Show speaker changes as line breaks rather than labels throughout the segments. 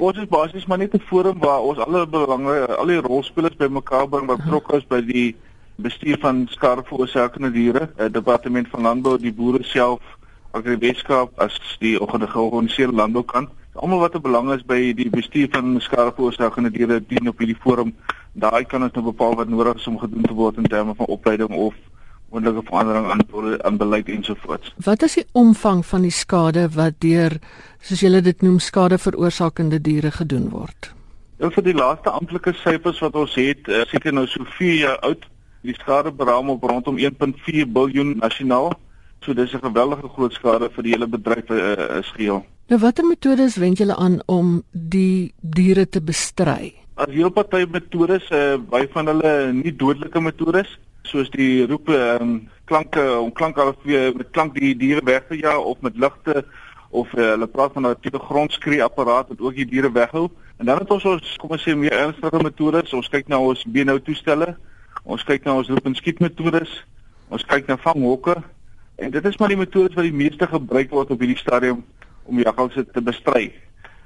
Ons is basies maar net 'n forum waar ons alle belange, al die rolspelers bymekaar bring wat betrokke is by die bestuur van skadeveroorsakende diere, die departement van landbou, die boere self, Agri Weskaap as die georganiseerde landboukant. Almal wat 'n belang is by die bestuur van skadeveroorsakende diere dien op hierdie forum. Daai kan ons nou bepaal wat nodig is om gedoen te word in terme van opleiding of moontlike verandering aan aan beleid ensovoorts.
Wat is die omvang van die skade wat deur soos julle dit noem skade veroorsakende diere gedoen word?
Nou vir die laaste amptelike syfers wat ons het, uh, seker nou so 4 jaar oud, die skade beraam op rondom 1.4 miljard nasionaal. So dis 'n geweldige groot skade vir die hele bedryf uh, is geheel.
Nou watter metodes wend julle aan om die diere te bestry?
As heel party metodes, uh, baie van hulle nie dodelike metodes soos die roepe um, klanke om klanke weer met klank die diere weg te jaag of met ligte of uh, hulle praat van 'n tipe grondskree apparaat wat ook die diere weghou. En dan het ons ons kom ons sê meer ernstige metodes. Ons kyk na ons beenhou toestelle. Ons kyk na ons roep en skiet metodes. Ons kyk na vanghokke. En dit is maar die metodes wat die meeste gebruik word op hierdie stadium om jakkalse te bestry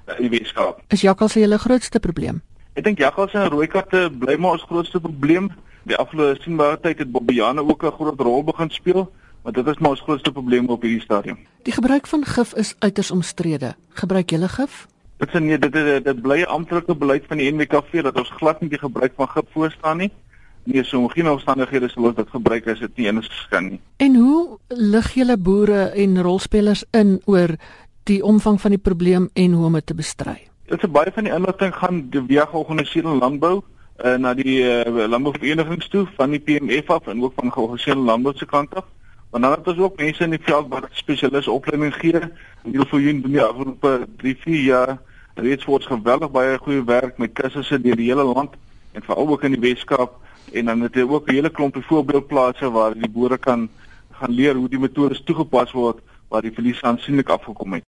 uh, in die Weskaap.
Is jakkalse julle grootste probleem?
Ek dink jakkalse en rooi katte bly maar ons grootste probleem die afgelope sienbare tyd het Bobbejane ook 'n groot rol begin speel, maar dit is maar ons grootste probleem op hierdie stadium.
Die gebruik van gif is uiters omstrede. Gebruik julle gif?
Dit is nee, dit is dit bly 'n amptelike beleid van die NWKV dat ons glad nie die gebruik van gif voorstaan nie. Nee, so geen omstandighede sou ons dit gebruik as dit nie eens geskik nie.
En hoe lig julle boere en rolspelers in oor die omvang van die probleem en hoe om dit te bestry?
Dit is baie van die inligting gaan via georganiseerde landbou uh, na die uh, landbouverenigings toe van die PMF af en ook van georganiseerde landbou se kant af. Want dan het ons ook mense in die veld wat spesialis opleiding gee. Die geval doen die afgelope 3, 4 jaar reeds voorts geweldig baie goeie werk met kursusse deur die hele land en veral ook in die Weskaap en dan het jy ook 'n hele klompie voorbeeldplase waar die boere kan gaan leer hoe die metodes toegepas word waar die verlies aansienlik afgekom het.